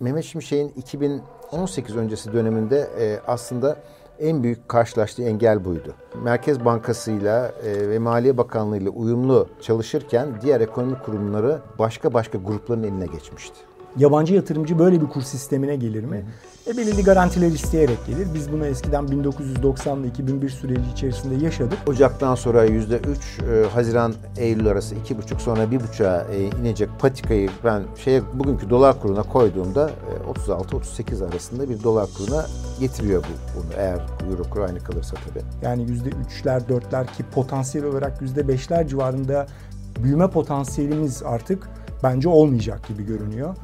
Mehmet Şimşek'in 2018 öncesi döneminde e, aslında en büyük karşılaştığı engel buydu. Merkez Bankası'yla e, ve Maliye Bakanlığı ile uyumlu çalışırken diğer ekonomi kurumları başka başka grupların eline geçmişti. Yabancı yatırımcı böyle bir kur sistemine gelir mi? Hı hı. E, belirli garantiler isteyerek gelir. Biz bunu eskiden 1990 ile 2001 süreci içerisinde yaşadık. Ocaktan sonra %3, e, Haziran Eylül arası 2,5 sonra 1,5'a e, inecek patikayı ben şeye bugünkü dolar kuruna koyduğumda e, 36-38 arasında bir dolar kuruna getiriyor bu bunu eğer euro kuru aynı kalırsa tabii. Yani %3'ler 4'ler ki potansiyel olarak %5'ler civarında büyüme potansiyelimiz artık bence olmayacak gibi görünüyor.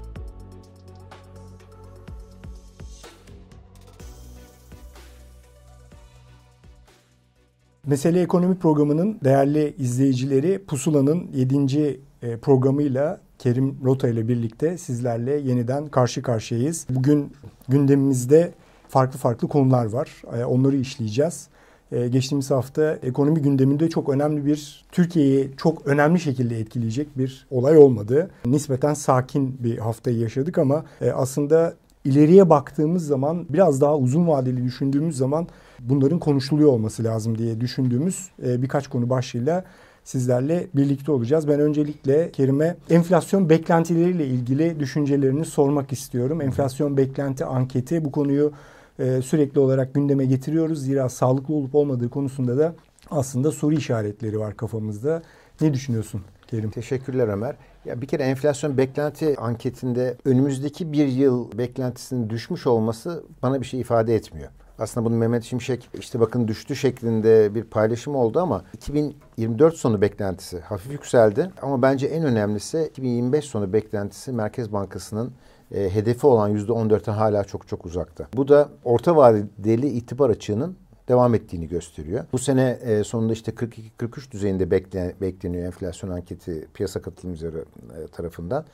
Mesele Ekonomi Programı'nın değerli izleyicileri Pusula'nın 7. E, programıyla Kerim Rota ile birlikte sizlerle yeniden karşı karşıyayız. Bugün gündemimizde farklı farklı konular var. E, onları işleyeceğiz. E, geçtiğimiz hafta ekonomi gündeminde çok önemli bir, Türkiye'yi çok önemli şekilde etkileyecek bir olay olmadı. Nispeten sakin bir haftayı yaşadık ama aslında ileriye baktığımız zaman biraz daha uzun vadeli düşündüğümüz zaman bunların konuşuluyor olması lazım diye düşündüğümüz e, birkaç konu başlığıyla sizlerle birlikte olacağız. Ben öncelikle Kerim'e enflasyon beklentileriyle ilgili düşüncelerini sormak istiyorum. Enflasyon beklenti anketi bu konuyu e, sürekli olarak gündeme getiriyoruz. Zira sağlıklı olup olmadığı konusunda da aslında soru işaretleri var kafamızda. Ne düşünüyorsun Kerim? Teşekkürler Ömer. Ya bir kere enflasyon beklenti anketinde önümüzdeki bir yıl beklentisinin düşmüş olması bana bir şey ifade etmiyor. Aslında bunu Mehmet Şimşek işte bakın düştü şeklinde bir paylaşım oldu ama 2024 sonu beklentisi hafif yükseldi. Ama bence en önemlisi 2025 sonu beklentisi Merkez Bankası'nın e, hedefi olan %14'ten hala çok çok uzakta. Bu da orta vadeli itibar açığının devam ettiğini gösteriyor. Bu sene e, sonunda işte 42-43 düzeyinde beklen, bekleniyor enflasyon anketi piyasa katılımcıları e, tarafından.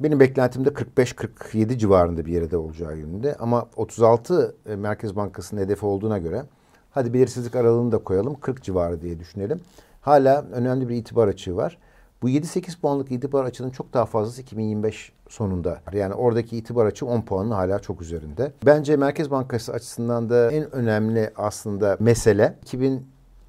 Benim beklentim de 45-47 civarında bir yerde olacağı yönünde. Ama 36 e, Merkez Bankası'nın hedefi olduğuna göre hadi belirsizlik aralığını da koyalım 40 civarı diye düşünelim. Hala önemli bir itibar açığı var. Bu 7-8 puanlık itibar açının çok daha fazlası 2025 sonunda. Yani oradaki itibar açı 10 puanın hala çok üzerinde. Bence Merkez Bankası açısından da en önemli aslında mesele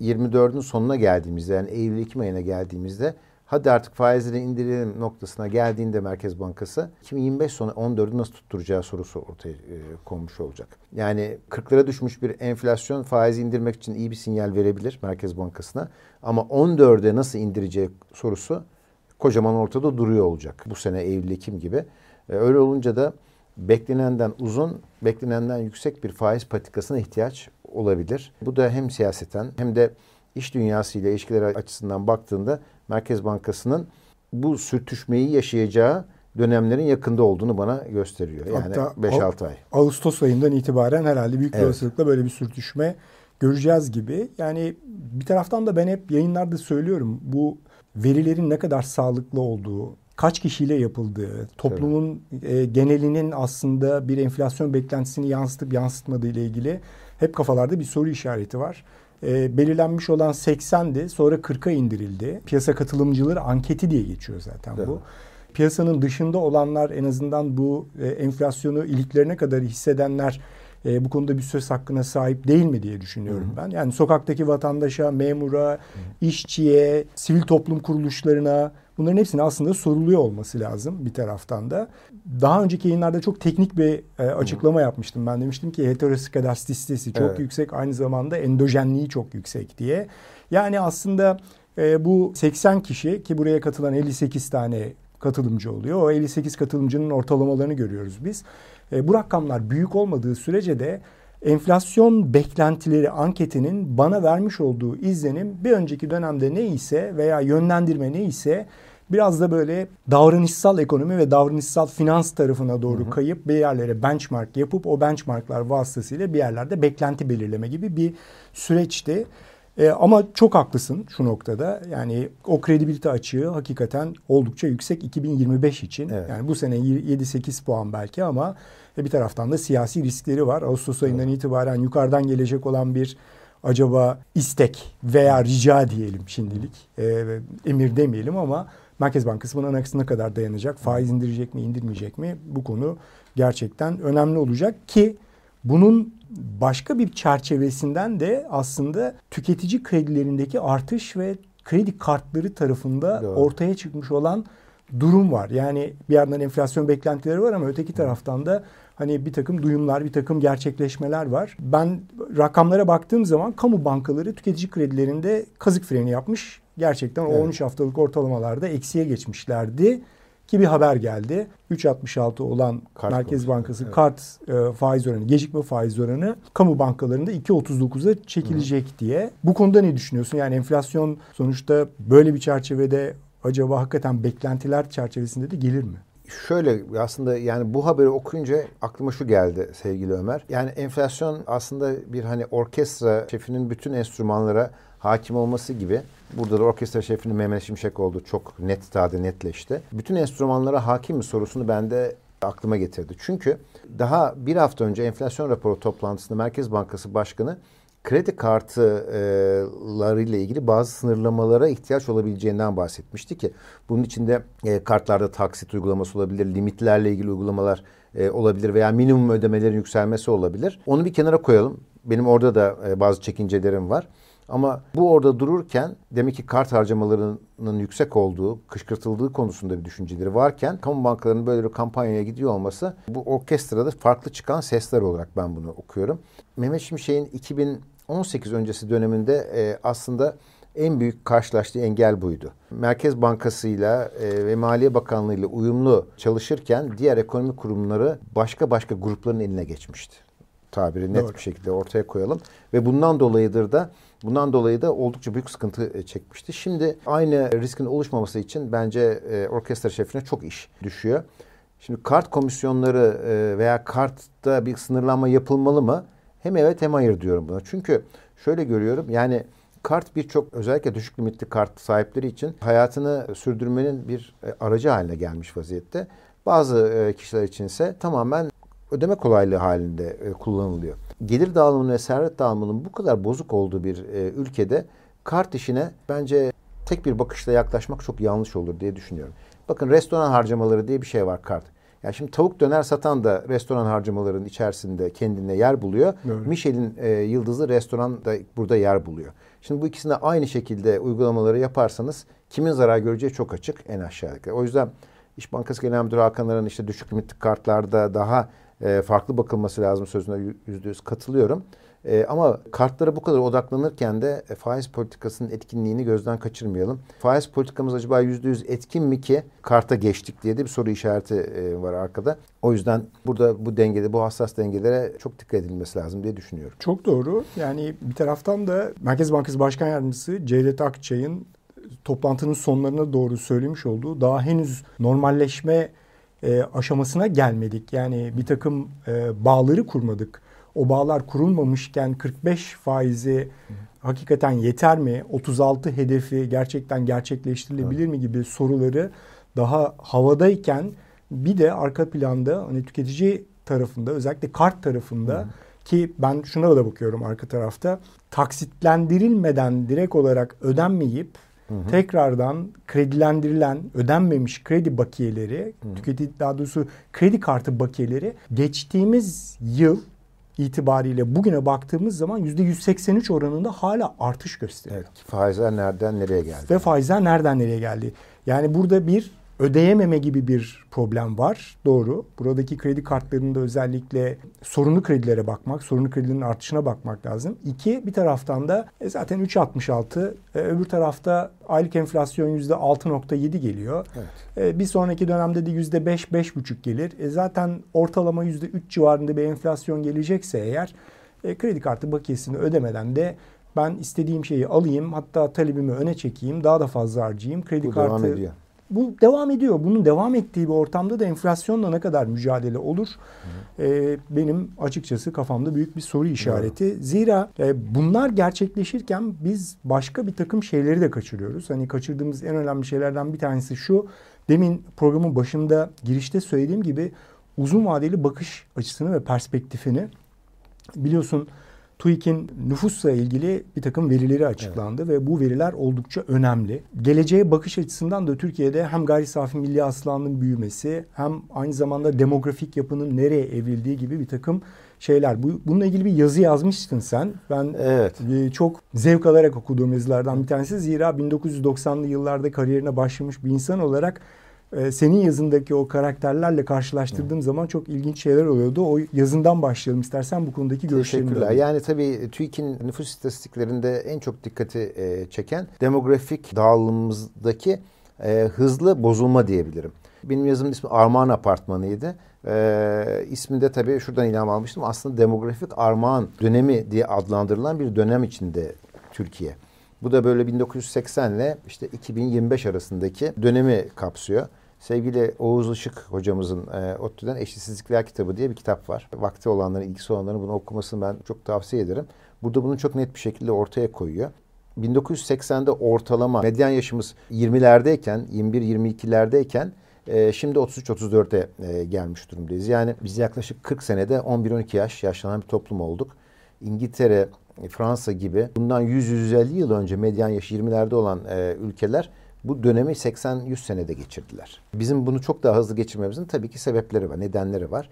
2024'ün sonuna geldiğimizde yani Eylül-Ekim ayına geldiğimizde hadi artık faizleri indirelim noktasına geldiğinde Merkez Bankası 2025 sonu 14'ü nasıl tutturacağı sorusu ortaya e, konmuş olacak. Yani 40'lara düşmüş bir enflasyon faizi indirmek için iyi bir sinyal verebilir Merkez Bankası'na. Ama 14'e nasıl indireceği sorusu kocaman ortada duruyor olacak. Bu sene Eylül-Ekim gibi. E, öyle olunca da beklenenden uzun, beklenenden yüksek bir faiz patikasına ihtiyaç olabilir. Bu da hem siyaseten hem de iş dünyasıyla ilişkiler açısından baktığında Merkez Bankası'nın bu sürtüşmeyi yaşayacağı dönemlerin yakında olduğunu bana gösteriyor. Yani 5-6 ay. Ağustos ayından itibaren herhalde büyük evet. olasılıkla böyle bir sürtüşme göreceğiz gibi. Yani bir taraftan da ben hep yayınlarda söylüyorum bu verilerin ne kadar sağlıklı olduğu, kaç kişiyle yapıldığı, toplumun e, genelinin aslında bir enflasyon beklentisini yansıtıp yansıtmadığı ile ilgili hep kafalarda bir soru işareti var. E, belirlenmiş olan 80'di sonra 40'a indirildi. Piyasa katılımcıları anketi diye geçiyor zaten evet. bu. Piyasanın dışında olanlar en azından bu e, enflasyonu iliklerine kadar hissedenler e, bu konuda bir söz hakkına sahip değil mi diye düşünüyorum Hı. ben. Yani sokaktaki vatandaşa, memura, Hı. işçiye, sivil toplum kuruluşlarına bunların hepsine aslında soruluyor olması lazım bir taraftan da. Daha önceki yayınlarda çok teknik bir e, açıklama Hı. yapmıştım. Ben demiştim ki heteroskadastisitesi çok evet. yüksek aynı zamanda endojenliği çok yüksek diye. Yani aslında e, bu 80 kişi ki buraya katılan 58 tane katılımcı oluyor. O 58 katılımcının ortalamalarını görüyoruz biz. E, bu rakamlar büyük olmadığı sürece de enflasyon beklentileri anketinin bana vermiş olduğu izlenim bir önceki dönemde ne ise veya yönlendirme ne ise biraz da böyle davranışsal ekonomi ve davranışsal finans tarafına doğru hı hı. kayıp bir yerlere benchmark yapıp o benchmarklar vasıtasıyla bir yerlerde beklenti belirleme gibi bir süreçti. E, ama çok haklısın şu noktada. Yani o kredibilite açığı hakikaten oldukça yüksek 2025 için. Evet. Yani bu sene 7-8 puan belki ama bir taraftan da siyasi riskleri var. Ağustos ayından evet. itibaren yukarıdan gelecek olan bir acaba istek veya rica diyelim şimdilik. E, emir demeyelim ama Merkez Bankası bunun aksine kadar dayanacak? Faiz indirecek mi, indirmeyecek mi? Bu konu gerçekten önemli olacak ki bunun başka bir çerçevesinden de aslında tüketici kredilerindeki artış ve kredi kartları tarafında Doğru. ortaya çıkmış olan durum var. Yani bir yandan enflasyon beklentileri var ama öteki taraftan da hani bir takım duyumlar, bir takım gerçekleşmeler var. Ben rakamlara baktığım zaman kamu bankaları tüketici kredilerinde kazık freni yapmış. Gerçekten evet. 13 haftalık ortalamalarda eksiye geçmişlerdi ki bir haber geldi. 3.66 olan kart Merkez. Bankası evet. kart e, faiz oranı, gecikme faiz oranı kamu bankalarında 2.39'a çekilecek Hı. diye. Bu konuda ne düşünüyorsun? Yani enflasyon sonuçta böyle bir çerçevede acaba hakikaten beklentiler çerçevesinde de gelir mi? Şöyle aslında yani bu haberi okuyunca aklıma şu geldi sevgili Ömer. Yani enflasyon aslında bir hani orkestra şefinin bütün enstrümanlara hakim olması gibi. Burada da orkestra şefinin Mehmet Şimşek oldu. Çok net tadı netleşti. Bütün enstrümanlara hakim mi sorusunu bende aklıma getirdi. Çünkü daha bir hafta önce enflasyon raporu toplantısında Merkez Bankası Başkanı kredi kartları ile ilgili bazı sınırlamalara ihtiyaç olabileceğinden bahsetmişti ki bunun içinde e, kartlarda taksit uygulaması olabilir, limitlerle ilgili uygulamalar e, olabilir veya minimum ödemelerin yükselmesi olabilir. Onu bir kenara koyalım. Benim orada da e, bazı çekincelerim var. Ama bu orada dururken demek ki kart harcamalarının yüksek olduğu, kışkırtıldığı konusunda bir düşünceleri varken kamu bankalarının böyle bir kampanyaya gidiyor olması bu orkestrada farklı çıkan sesler olarak ben bunu okuyorum. Mehmet Şimşek'in 2018 öncesi döneminde e, aslında en büyük karşılaştığı engel buydu. Merkez Bankası ile ve Maliye Bakanlığı ile uyumlu çalışırken diğer ekonomi kurumları başka başka grupların eline geçmişti. Tabiri net Doğru. bir şekilde ortaya koyalım. Ve bundan dolayıdır da Bundan dolayı da oldukça büyük sıkıntı e, çekmişti. Şimdi aynı riskin oluşmaması için bence e, orkestra şefine çok iş düşüyor. Şimdi kart komisyonları e, veya kartta bir sınırlanma yapılmalı mı? Hem evet hem hayır diyorum buna. Çünkü şöyle görüyorum yani kart birçok özellikle düşük limitli kart sahipleri için hayatını sürdürmenin bir aracı haline gelmiş vaziyette. Bazı kişiler içinse tamamen ödeme kolaylığı halinde e, kullanılıyor. Gelir dağılımının ve servet dağılımının bu kadar bozuk olduğu bir e, ülkede kart işine bence tek bir bakışla yaklaşmak çok yanlış olur diye düşünüyorum. Bakın restoran harcamaları diye bir şey var kart. Yani şimdi tavuk döner satan da restoran harcamalarının içerisinde kendine yer buluyor. Evet. Michelin e, yıldızlı restoran da burada yer buluyor. Şimdi bu ikisinde aynı şekilde uygulamaları yaparsanız kimin zarar göreceği çok açık en aşağıdaki. O yüzden İş Bankası Genel Müdürü Hakan işte düşük limitli kartlarda daha e, farklı bakılması lazım sözüne yüzde yüz katılıyorum. E, ama kartlara bu kadar odaklanırken de e, faiz politikasının etkinliğini gözden kaçırmayalım. Faiz politikamız acaba yüzde yüz etkin mi ki karta geçtik diye de bir soru işareti e, var arkada. O yüzden burada bu dengede, bu hassas dengelere çok dikkat edilmesi lazım diye düşünüyorum. Çok doğru. Yani bir taraftan da Merkez Bankası Başkan Yardımcısı Cevdet Akçay'ın toplantının sonlarına doğru söylemiş olduğu daha henüz normalleşme e, aşamasına gelmedik. Yani bir takım e, bağları kurmadık. O bağlar kurulmamışken 45 faizi hakikaten yeter mi? 36 hedefi gerçekten gerçekleştirilebilir evet. mi gibi soruları daha havadayken bir de arka planda hani tüketici tarafında özellikle kart tarafında Hı. ki ben şuna da bakıyorum arka tarafta taksitlendirilmeden direkt olarak ödenmeyip Hı hı. Tekrardan kredilendirilen, ödenmemiş kredi bakiyeleri, hı. tüketici daha doğrusu kredi kartı bakiyeleri geçtiğimiz yıl itibariyle bugüne baktığımız zaman yüzde 183 oranında hala artış gösteriyor. Evet, faizler nereden nereye geldi? Ve faizler nereden nereye geldi? Yani burada bir ödeyememe gibi bir problem var. Doğru. Buradaki kredi kartlarında özellikle sorunlu kredilere bakmak, sorunlu kredilerin artışına bakmak lazım. İki, bir taraftan da e, zaten 3.66, e, öbür tarafta aylık enflasyon %6.7 geliyor. Evet. E, bir sonraki dönemde de %5, 5.5 gelir. E, zaten ortalama %3 civarında bir enflasyon gelecekse eğer e, kredi kartı bakiyesini ödemeden de ben istediğim şeyi alayım hatta talebimi öne çekeyim daha da fazla harcayayım. Kredi Bu kartı bu devam ediyor. Bunun devam ettiği bir ortamda da enflasyonla ne kadar mücadele olur? E, benim açıkçası kafamda büyük bir soru işareti. Hı. Zira e, bunlar gerçekleşirken biz başka bir takım şeyleri de kaçırıyoruz. Hani kaçırdığımız en önemli şeylerden bir tanesi şu. Demin programın başında girişte söylediğim gibi uzun vadeli bakış açısını ve perspektifini biliyorsun TÜİK'in nüfusla ilgili bir takım verileri açıklandı evet. ve bu veriler oldukça önemli. Geleceğe bakış açısından da Türkiye'de hem gayri safi milli hasılanın büyümesi hem aynı zamanda demografik yapının nereye evrildiği gibi bir takım şeyler. Bu, bununla ilgili bir yazı yazmıştın sen. Ben evet. e, çok zevk alarak okuduğum yazılardan bir tanesi. Zira 1990'lı yıllarda kariyerine başlamış bir insan olarak e, senin yazındaki o karakterlerle karşılaştırdığım evet. zaman çok ilginç şeyler oluyordu. O yazından başlayalım istersen bu konudaki görüşlerini. Teşekkürler. Yani tabii TÜİK'in nüfus istatistiklerinde en çok dikkati e, çeken demografik dağılımımızdaki e, hızlı bozulma diyebilirim. Benim yazımın ismi Armağan Apartmanı'ydı. Ee, ismini de tabii şuradan ilham almıştım. Aslında demografik armağan dönemi diye adlandırılan bir dönem içinde Türkiye. Bu da böyle 1980 ile işte 2025 arasındaki dönemi kapsıyor. Sevgili Oğuz Işık hocamızın e, ODTÜ'den Eşitsizlikler kitabı diye bir kitap var. Vakti olanların, ilgisi olanların bunu okumasını ben çok tavsiye ederim. Burada bunu çok net bir şekilde ortaya koyuyor. 1980'de ortalama medyan yaşımız 20'lerdeyken, 21-22'lerdeyken e, şimdi 33-34'e e, gelmiş durumdayız. Yani biz yaklaşık 40 senede 11-12 yaş yaşlanan bir toplum olduk. İngiltere, Fransa gibi bundan 100-150 yıl önce medyan yaşı 20'lerde olan e, ülkeler bu dönemi 80-100 senede geçirdiler. Bizim bunu çok daha hızlı geçirmemizin tabii ki sebepleri var, nedenleri var.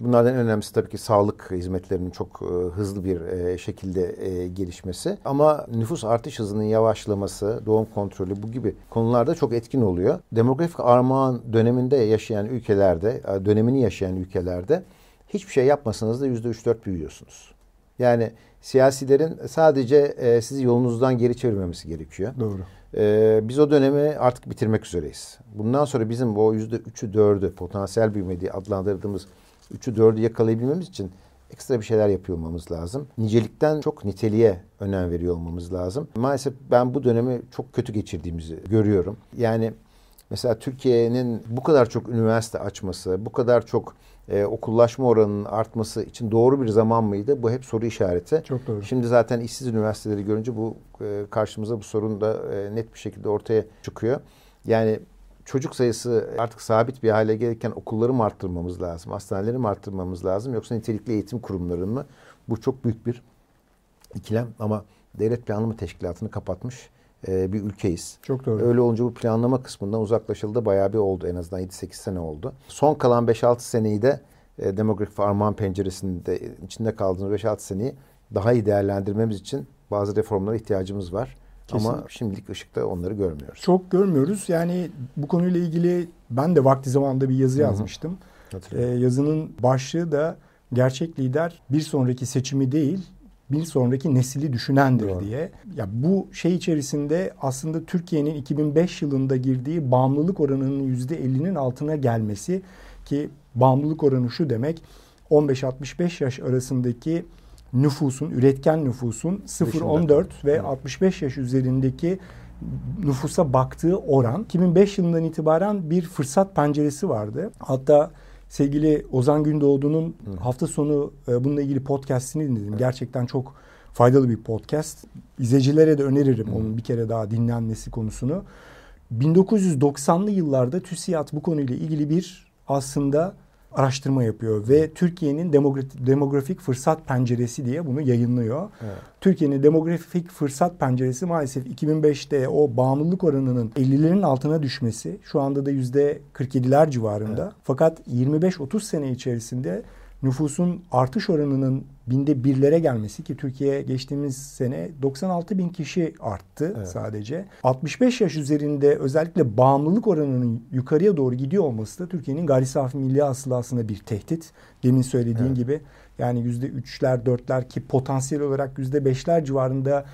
Bunlardan en önemlisi tabii ki sağlık hizmetlerinin çok e, hızlı bir e, şekilde e, gelişmesi. Ama nüfus artış hızının yavaşlaması, doğum kontrolü bu gibi konularda çok etkin oluyor. Demografik armağan döneminde yaşayan ülkelerde, dönemini yaşayan ülkelerde hiçbir şey yapmasanız da %3-4 büyüyorsunuz. Yani siyasilerin sadece e, sizi yolunuzdan geri çevirmemesi gerekiyor. Doğru. E, biz o dönemi artık bitirmek üzereyiz. Bundan sonra bizim bu yüzde üçü dördü potansiyel büyüme diye adlandırdığımız üçü dördü yakalayabilmemiz için ekstra bir şeyler yapıyor olmamız lazım. Nicelikten çok niteliğe önem veriyor olmamız lazım. Maalesef ben bu dönemi çok kötü geçirdiğimizi görüyorum. Yani mesela Türkiye'nin bu kadar çok üniversite açması, bu kadar çok e, okullaşma oranının artması için doğru bir zaman mıydı? Bu hep soru işareti. Çok doğru. Şimdi zaten işsiz üniversiteleri görünce bu e, karşımıza bu sorun da e, net bir şekilde ortaya çıkıyor. Yani çocuk sayısı artık sabit bir hale gelirken okulları mı arttırmamız lazım? Hastaneleri mi arttırmamız lazım? Yoksa nitelikli eğitim kurumları mı? Bu çok büyük bir ikilem ama devlet planlama teşkilatını kapatmış e, bir ülkeyiz. Çok doğru. Öyle olunca bu planlama kısmından uzaklaşıldı bayağı bir oldu. En azından 7-8 sene oldu. Son kalan 5-6 seneyi de e, demografik armağan penceresinde içinde kaldığımız 5-6 seneyi daha iyi değerlendirmemiz için bazı reformlara ihtiyacımız var. Kesin. Ama şimdilik ışıkta onları görmüyoruz. Çok görmüyoruz. Yani bu konuyla ilgili ben de vakti zamanında bir yazı yazmıştım. Ee, yazının başlığı da gerçek lider bir sonraki seçimi değil bir sonraki nesili düşünendir Doğru. diye. Ya bu şey içerisinde aslında Türkiye'nin 2005 yılında girdiği bağımlılık oranının %50'inin altına gelmesi ki bağımlılık oranı şu demek 15-65 yaş arasındaki nüfusun, üretken nüfusun 0-14 ve evet. 65 yaş üzerindeki nüfusa baktığı oran 2005 yılından itibaren bir fırsat penceresi vardı. Hatta Sevgili Ozan Gündoğdu'nun hafta sonu e, bununla ilgili podcast'ini dinledim. Gerçekten çok faydalı bir podcast. İzleyicilere de öneririm Hı. onun bir kere daha dinlenmesi konusunu. 1990'lı yıllarda TÜSİAD bu konuyla ilgili bir aslında araştırma yapıyor ve Türkiye'nin demografik fırsat penceresi diye bunu yayınlıyor. Evet. Türkiye'nin demografik fırsat penceresi maalesef 2005'te o bağımlılık oranının 50'lerin altına düşmesi şu anda da yüzde 47'ler civarında. Evet. Fakat 25-30 sene içerisinde nüfusun artış oranının binde birlere gelmesi ki Türkiye geçtiğimiz sene 96 bin kişi arttı evet. sadece. 65 yaş üzerinde özellikle bağımlılık oranının yukarıya doğru gidiyor olması da Türkiye'nin gayri safi milli hasılasına bir tehdit. Demin söylediğin evet. gibi yani yüzde üçler dörtler ki potansiyel olarak yüzde beşler civarında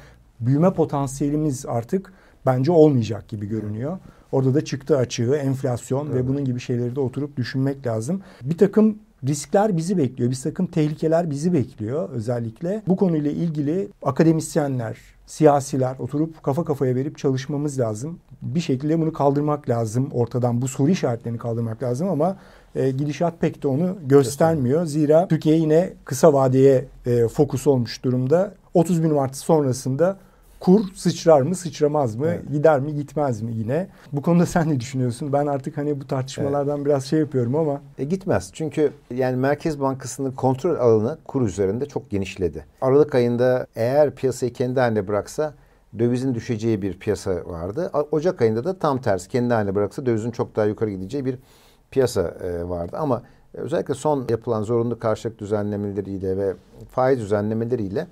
büyüme potansiyelimiz artık bence olmayacak gibi görünüyor. Orada da çıktı açığı, enflasyon evet. ve bunun gibi şeyleri de oturup düşünmek lazım. Bir takım riskler bizi bekliyor. Bir takım tehlikeler bizi bekliyor özellikle. Bu konuyla ilgili akademisyenler, siyasiler oturup kafa kafaya verip çalışmamız lazım. Bir şekilde bunu kaldırmak lazım. Ortadan bu soru işaretlerini kaldırmak lazım ama e, gidişat pek de onu göstermiyor. Zira Türkiye yine kısa vadeye e, fokus olmuş durumda. 30 bin Mart sonrasında kur sıçrar mı sıçramaz mı evet. gider mi gitmez mi yine. Bu konuda sen ne düşünüyorsun? Ben artık hani bu tartışmalardan evet. biraz şey yapıyorum ama. E, gitmez çünkü yani Merkez Bankası'nın kontrol alanı kur üzerinde çok genişledi. Aralık ayında eğer piyasayı kendi haline bıraksa dövizin düşeceği bir piyasa vardı. Ocak ayında da tam tersi kendi haline bıraksa dövizin çok daha yukarı gideceği bir piyasa e, vardı. Ama özellikle son yapılan zorunlu karşılık düzenlemeleriyle ve faiz düzenlemeleriyle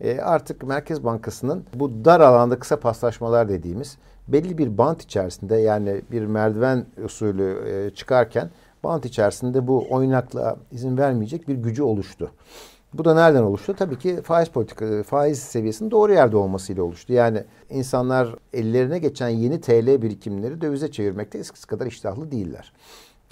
e, artık Merkez Bankası'nın bu dar alanda kısa paslaşmalar dediğimiz belli bir bant içerisinde yani bir merdiven usulü e, çıkarken bant içerisinde bu oynaklığa izin vermeyecek bir gücü oluştu. Bu da nereden oluştu? Tabii ki faiz politika, faiz seviyesinin doğru yerde olmasıyla oluştu. Yani insanlar ellerine geçen yeni TL birikimleri dövize çevirmekte eskisi kadar iştahlı değiller.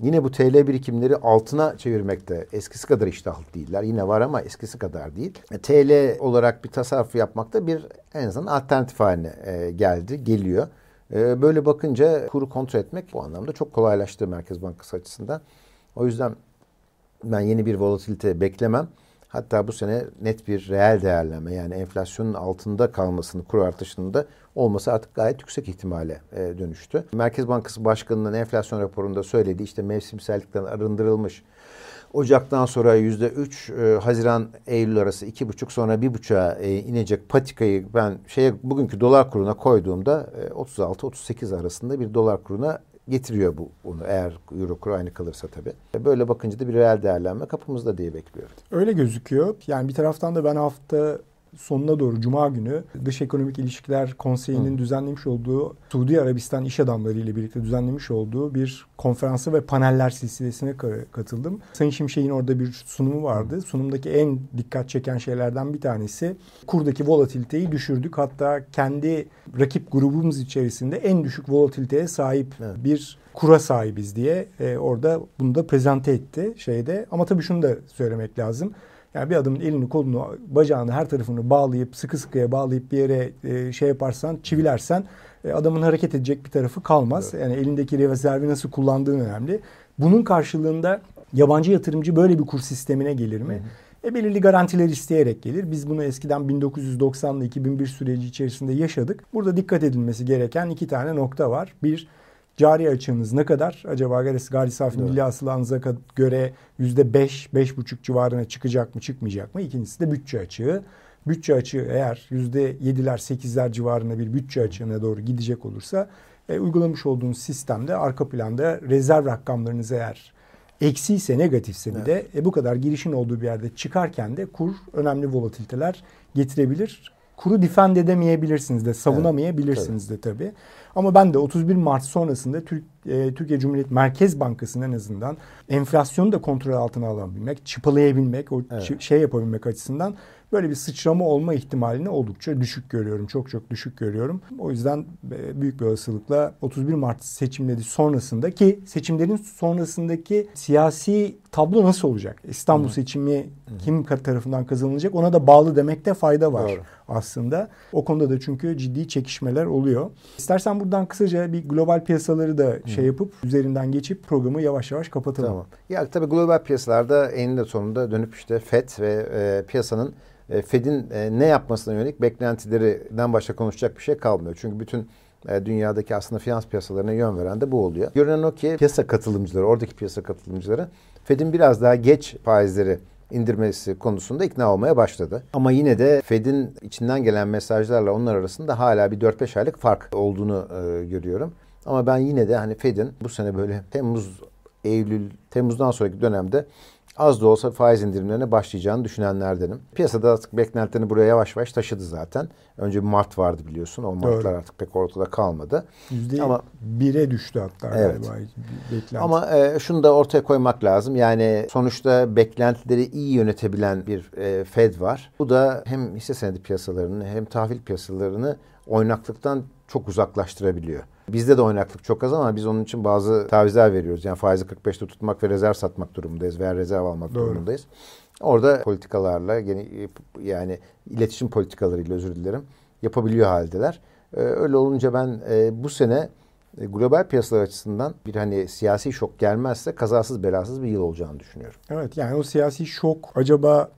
Yine bu TL birikimleri altına çevirmekte eskisi kadar iştahlı değiller. Yine var ama eskisi kadar değil. E, TL olarak bir tasarruf yapmakta bir en azından alternatif haline e, geldi, geliyor. E, böyle bakınca kuru kontrol etmek bu anlamda çok kolaylaştı Merkez Bankası açısından. O yüzden ben yeni bir volatilite beklemem. Hatta bu sene net bir reel değerleme yani enflasyonun altında kalmasını kur artışının da olması artık gayet yüksek ihtimale e, dönüştü. Merkez Bankası Başkanı'nın enflasyon raporunda söylediği işte mevsimsellikten arındırılmış Ocaktan sonra yüzde üç, e, Haziran Eylül arası iki buçuk sonra bir buçuğa e, inecek patikayı ben şeye bugünkü dolar kuruna koyduğumda e, 36-38 arasında bir dolar kuruna getiriyor bu onu eğer euro kuru aynı kalırsa tabii. E, böyle bakınca da bir reel değerlenme kapımızda diye bekliyorum. Öyle gözüküyor. Yani bir taraftan da ben hafta sonuna doğru Cuma günü Dış Ekonomik İlişkiler Konseyi'nin Hı. düzenlemiş olduğu Suudi Arabistan iş adamları ile birlikte düzenlemiş olduğu bir konferansı ve paneller silsilesine katıldım. Sayın Şimşek'in orada bir sunumu vardı. Sunumdaki en dikkat çeken şeylerden bir tanesi kurdaki volatiliteyi düşürdük. Hatta kendi rakip grubumuz içerisinde en düşük volatiliteye sahip evet. bir kura sahibiz diye e, orada bunu da prezente etti şeyde. Ama tabii şunu da söylemek lazım. Yani bir adamın elini, kolunu, bacağını, her tarafını bağlayıp sıkı sıkıya bağlayıp bir yere e, şey yaparsan, çivilersen e, adamın hareket edecek bir tarafı kalmaz. Evet. Yani elindeki rezervi nasıl kullandığın önemli. Bunun karşılığında yabancı yatırımcı böyle bir kur sistemine gelir mi? Hı hı. E belirli garantiler isteyerek gelir. Biz bunu eskiden 1990 ile 2001 süreci içerisinde yaşadık. Burada dikkat edilmesi gereken iki tane nokta var. Bir, Cari açığınız ne kadar? Acaba gayri safi evet. milli hasılanıza göre yüzde beş, beş buçuk civarına çıkacak mı çıkmayacak mı? İkincisi de bütçe açığı. Bütçe açığı eğer yüzde yediler sekizler civarında bir bütçe açığına doğru gidecek olursa e, uygulamış olduğunuz sistemde arka planda rezerv rakamlarınız eğer eksi ise negatifse bir evet. de e, bu kadar girişin olduğu bir yerde çıkarken de kur önemli volatiliteler getirebilir. Kuru defend edemeyebilirsiniz de savunamayabilirsiniz evet, de tabii. Ama ben de 31 Mart sonrasında Türk, e, Türkiye Cumhuriyet Merkez Bankası'nın en azından enflasyonu da kontrol altına alabilmek, çıpalayabilmek, o evet. şey yapabilmek açısından böyle bir sıçrama olma ihtimalini oldukça düşük görüyorum. Çok çok düşük görüyorum. O yüzden e, büyük bir olasılıkla 31 Mart seçimleri sonrasındaki seçimlerin sonrasındaki siyasi tablo nasıl olacak? İstanbul Hı. seçimi Hı. kim tarafından kazanılacak ona da bağlı demekte fayda var Doğru. aslında. O konuda da çünkü ciddi çekişmeler oluyor. İstersen buradan kısaca bir global piyasaları da Hı. şey yapıp üzerinden geçip programı yavaş yavaş kapatalım. Tamam. Ya tabii global piyasalarda eninde sonunda dönüp işte FED ve e, piyasanın e, Fed'in e, ne yapmasına yönelik beklentilerinden başka konuşacak bir şey kalmıyor. Çünkü bütün dünyadaki aslında finans piyasalarına yön veren de bu oluyor. Görünen o ki piyasa katılımcıları, oradaki piyasa katılımcıları Fed'in biraz daha geç faizleri indirmesi konusunda ikna olmaya başladı. Ama yine de Fed'in içinden gelen mesajlarla onlar arasında hala bir 4-5 aylık fark olduğunu e, görüyorum. Ama ben yine de hani Fed'in bu sene böyle Temmuz, Eylül, Temmuz'dan sonraki dönemde az da olsa faiz indirimlerine başlayacağını düşünenlerdenim. Piyasada artık beklentilerini buraya yavaş yavaş taşıdı zaten. Önce bir Mart vardı biliyorsun. O Martlar Doğru. artık pek ortada kalmadı. Yüzde Ama bire düştü hatta evet. galiba beklenti. Ama e, şunu da ortaya koymak lazım. Yani sonuçta beklentileri iyi yönetebilen bir e, Fed var. Bu da hem hisse senedi piyasalarını hem tahvil piyasalarını oynaklıktan çok uzaklaştırabiliyor. Bizde de oynaklık çok az ama biz onun için bazı tavizler veriyoruz. Yani faizi 45'te tutmak ve rezerv satmak durumundayız veya rezerv almak Doğru. durumundayız. Orada politikalarla yani iletişim politikalarıyla özür dilerim yapabiliyor haldeler. Ee, öyle olunca ben e, bu sene e, global piyasalar açısından bir hani siyasi şok gelmezse kazasız belasız bir yıl olacağını düşünüyorum. Evet yani o siyasi şok acaba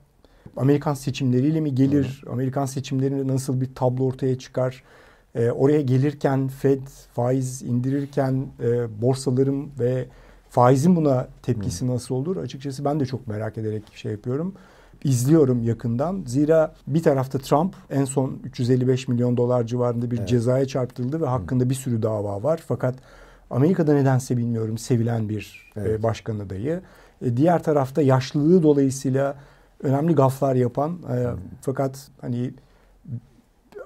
Amerikan seçimleriyle mi gelir? Hı. Amerikan seçimlerinde nasıl bir tablo ortaya çıkar? E, oraya gelirken Fed faiz indirirken e, borsaların ve faizin buna tepkisi Hı. nasıl olur? Açıkçası ben de çok merak ederek şey yapıyorum izliyorum yakından. Zira bir tarafta Trump en son 355 milyon dolar civarında bir evet. cezaya çarptırıldı ve hakkında bir sürü dava var. Fakat Amerika'da nedense bilmiyorum sevilen bir e, evet. başkan adayı. E, diğer tarafta yaşlılığı dolayısıyla önemli gaflar yapan e, fakat hani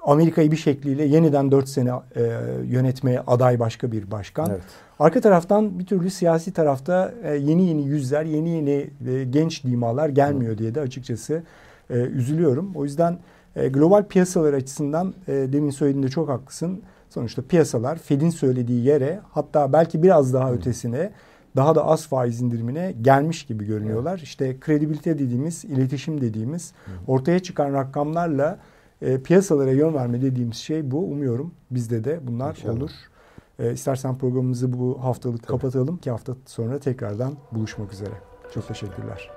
Amerika'yı bir şekliyle yeniden 4 sene e, yönetmeye aday başka bir başkan. Evet. Arka taraftan bir türlü siyasi tarafta e, yeni yeni yüzler, yeni yeni e, genç dimalar gelmiyor diye de açıkçası e, üzülüyorum. O yüzden e, global piyasalar açısından e, demin söylediğinde çok haklısın. Sonuçta piyasalar Fed'in söylediği yere hatta belki biraz daha ötesine daha da az faiz indirimine gelmiş gibi görünüyorlar. Evet. İşte kredibilite dediğimiz, iletişim dediğimiz ortaya çıkan rakamlarla e, piyasalara yön verme dediğimiz şey bu. Umuyorum bizde de bunlar İnşallah. olur. E, istersen programımızı bu haftalık Tabii. kapatalım ki hafta sonra tekrardan buluşmak üzere. Çok teşekkürler.